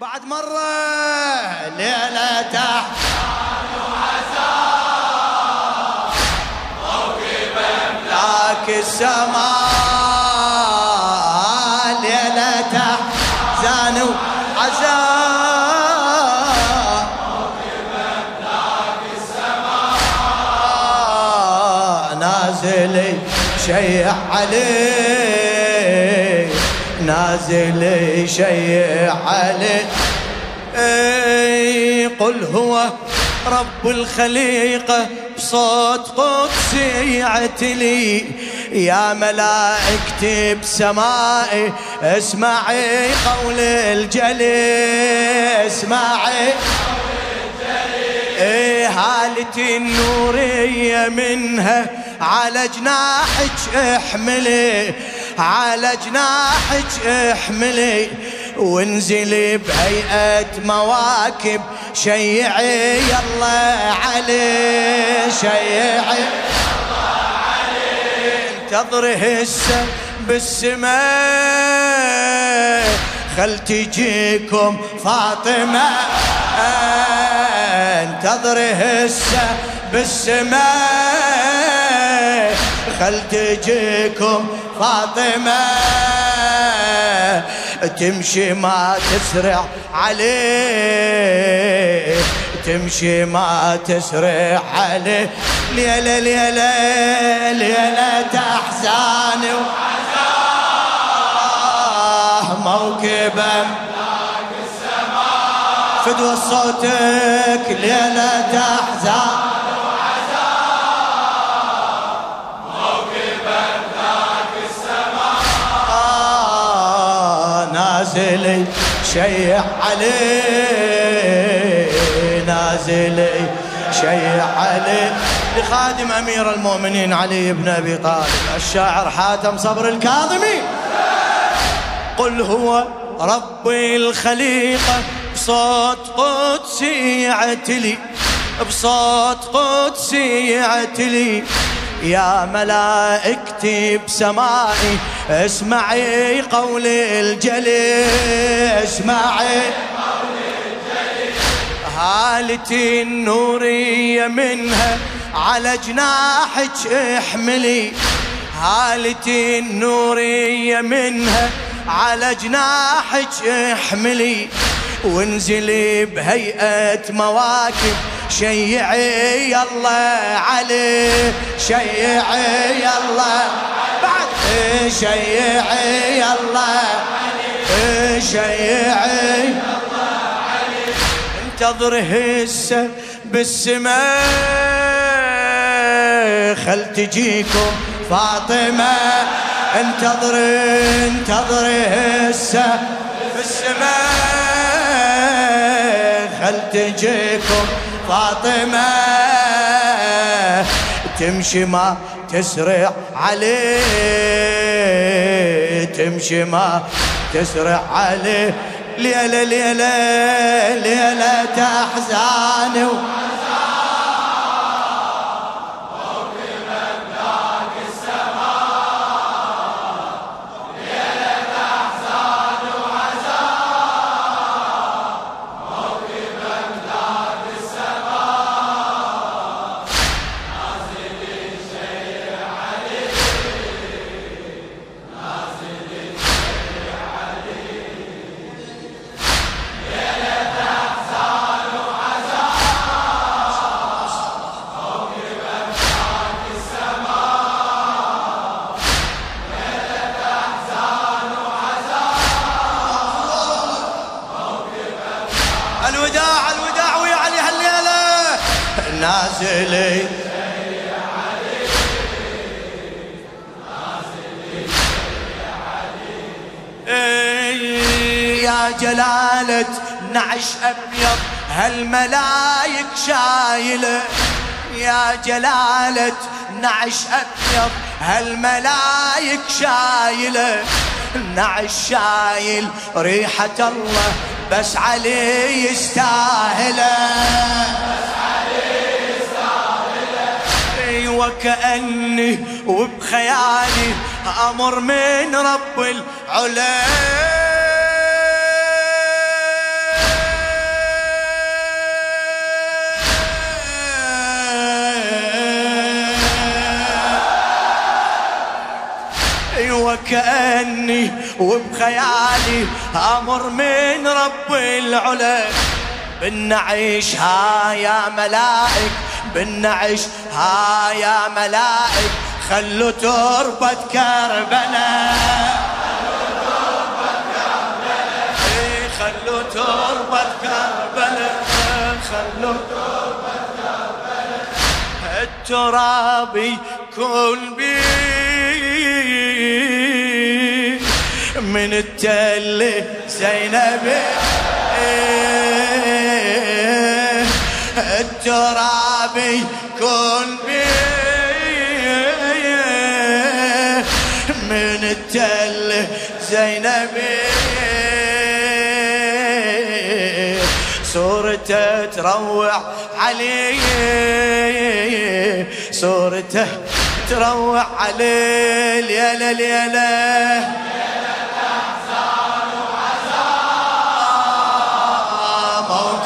بعد مرة ليلة تحت. لك السماء ليلة تحزان وعزاء نازل شيع عليه نازل شيع عليه. اي قل هو رب الخليقة بصوت قدسي يعتلي. يا ملائكتي بسمائي اسمعي قول الجلي اسمعي. إيه هالتي النورية منها على جناحك احملي. على جناحك احملي وانزلي بهيئة مواكب. شيعي يلا علي شيعي انتظر هسه بالسماء. خل تجيكم فاطمة انتظر هسه بالسماء. خل تجيكم فاطمة تمشي ما تسرع عليه تمشي ما تسرع عليه. ليلة ليلة ليلة أحزان وعزاه موكبا فدوى صوتك ليلة أحزان نازل شيع عليه نازل شيع عليه لخادم أمير المؤمنين علي بن أبي طالب الشاعر حاتم صبر الكاظمي. قل هو ربي الخليقه بصوت قدسي يعتلي بصوت قدسي يعتلي يا ملائكتي بسمائي اسمعي قول الجلي اسمعي. هالتي النورية منها على جناحك احملي. هالتي النورية منها على جناحك احملي. وانزلي بهيئة مواكب شيعي يلا علي. شيعي يلا. بعد. شيعي يلا. شيعي. انتظر هسه بالسماء خل تجيكم فاطمة. انتظر انتظر هسه بالسماء خل تجيكم فاطمة. تمشي ما تسرع عليه تمشي ما تسرع عليه. ليلة ليلة ليلة أحزان الوداع الوداع ويا علي هالليلة. نازلي يا جلالة نعش أبيض هالملايك شايلة يا جلالة نعش أبيض هالملايك شايلة نعش شايل ريحة الله. بس علي يستاهله بس وكأني وبخيالي أمر من رب العلا. وكأني وبخيالي أمر من رب العلا. بنعيش ها يا ملائك بنعيش ها يا ملائك. خلوا تربة كربلاء. خلوا تربة كربلاء. خلوا تربة كربلاء. التراب يكون بي من التل زينب. التراب يكون بي. من التل زينب. صورته تروع علي. صورته تروع علي. ليلة ليلة.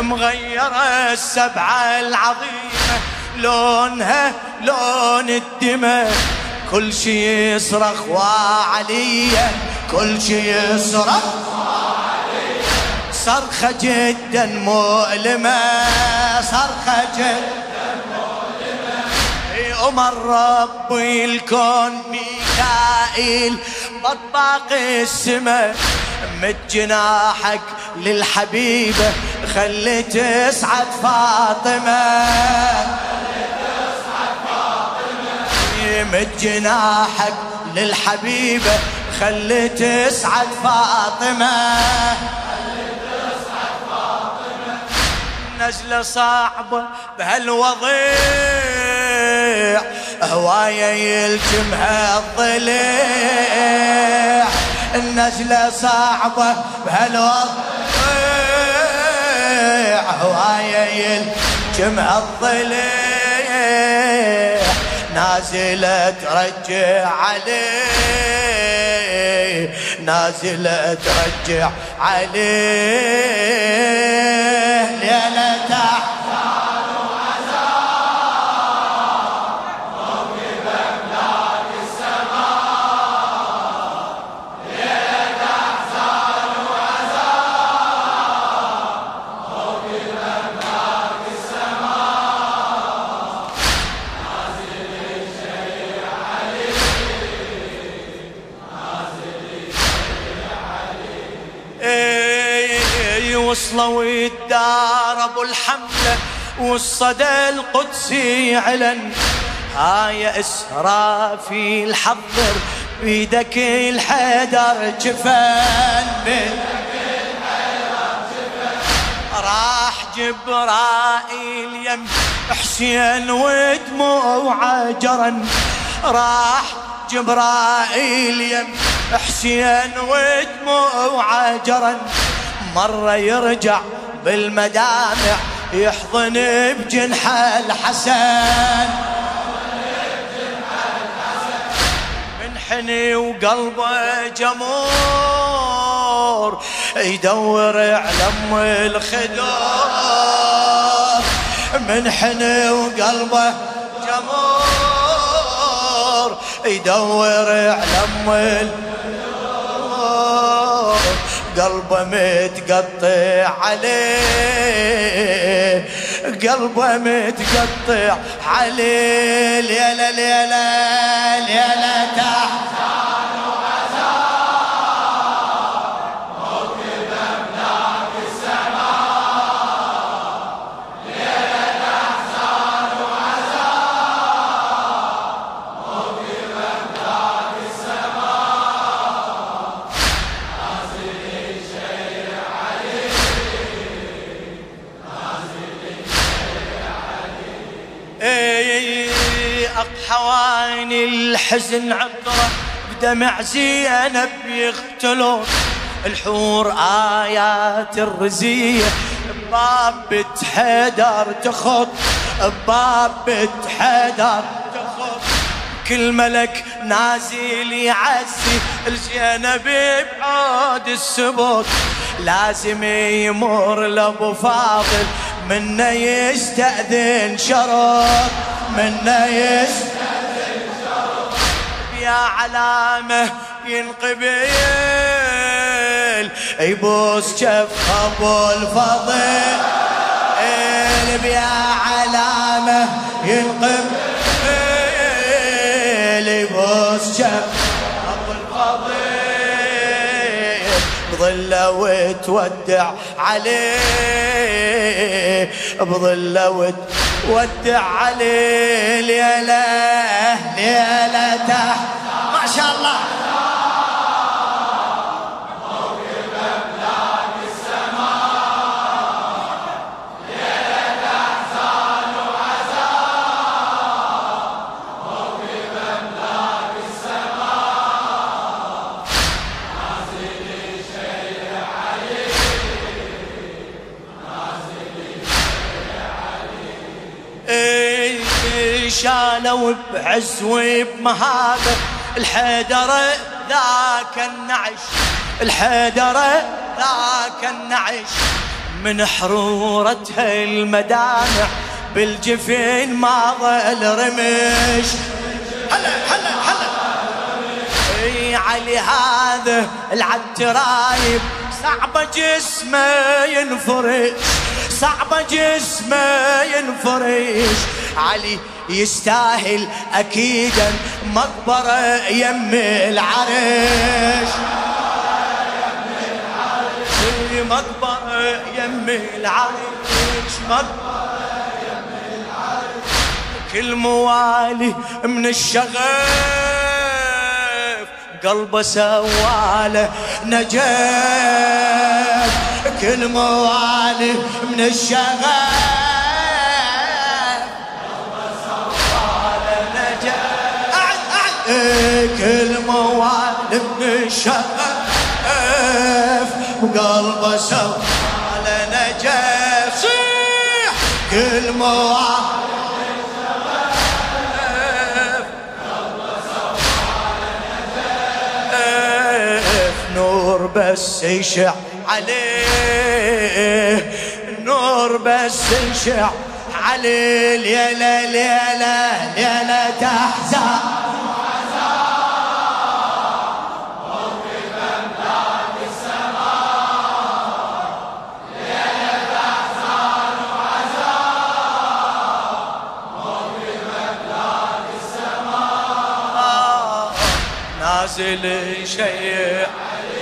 مغيرة السبعة العظيمة. لونها لون الدماء. كل شي يصرخ وعليا. كل شي يصرخ صرخة جدا مؤلمة. صرخة جدا مؤلمة. أمر ربي الكون ميكائيل بطاق السماء. مد جناحك للحبيبة خلي تسعد فاطمة. مد جناحك للحبيبة خلي تسعد فاطمة. نزلة صعبة بهالوضيع هواية يلجمها الضليع. النزلة صعبة بهالوضع هواية الجمع الضليع نازلة ترجع عليه نازلة ترجع عليه ليلة الحملة والصدى القدسي علن. هاي إسرافيل حضر بيدك الحيدر جفن. راح جبرائيل يم حسين ودموع جرن راح جبرائيل يم حسين ودموع جرن مرة يرجع بالمدامع يحضن بجنح الحسن من حني وقلبه جمور يدور على أم الخدور من حني وقلبه جمور يدور على أم قلبه متقطع عليه قلبه متقطع عليه. ليلة ليلة ليلة تحت حواني الحزن عطره بدمع زينب يقتلون. الحور آيات الرزية باب بنت حيدر تخط باب بنت حيدر تخط كل ملك نازل يعزي الزينب بعود السبوت لازم يمر لأبو فاضل منا يستأذن شرط منا يستأذن يا علامة ينقبل. يبوس كف أبو الفضل بيا علامة ينقبل. يبوس كف بظلة وتودع عليه. بظلة وتودع عليه. ليلة ليلة تحت شاء الله شالوا بعز وبمهابة الحيدرة ذاك النعش. الحيدرة ذاك النعش. من حرورتها المدامع بالجفين ما ظل رمش. هلا هلا هلا. إي علي هذا العترايب صعبة جسمه ينفرش. صعبة جسمه ينفرش. علي يستاهل اكيدا مقبرة يم العرش. مقبرة يم العرش مقبرة يم العرش. كل موالي من الشغف قلبه سواله نجف. كل موالي من الشغف كل موالف الشغف وقلبه سوى على نجف. صيح! كل موالف نور بس يشع عليه نور بس يشع عليه. ليلة ليلة ليلة تحزن. نازل شيء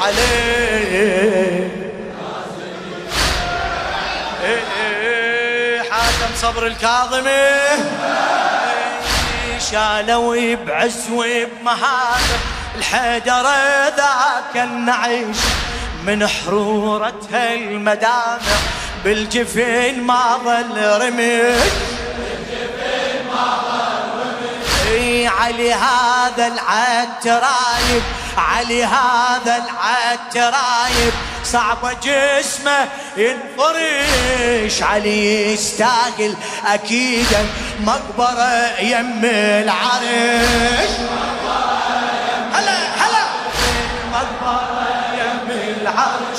عليه. حاتم صبر الكاظمي. شالوا بعز وبمهابه الحيدرة ذاك النعيش من حرورتها المدامع. بالجفين ما ظل رمش علي هذا العترايب علي هذا العترايب صعبة جسمه ينفرش علي يستاهل أكيدا مقبرة يم العرش. هلا هلا. مقبرة يم العرش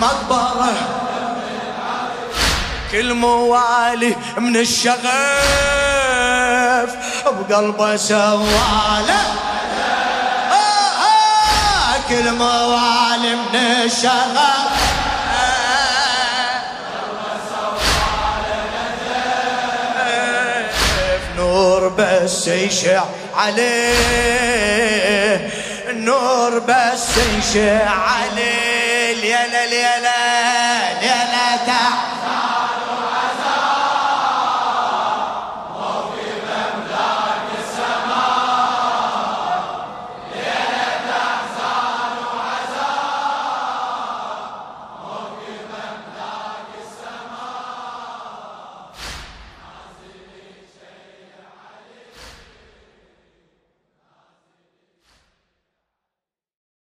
مقبرة كل موالي من الشغف بقلبه سواله. آه، آه، كل موالي من الشغف نور بس يشع عليه. النور بس يشع عليه. يلا يلا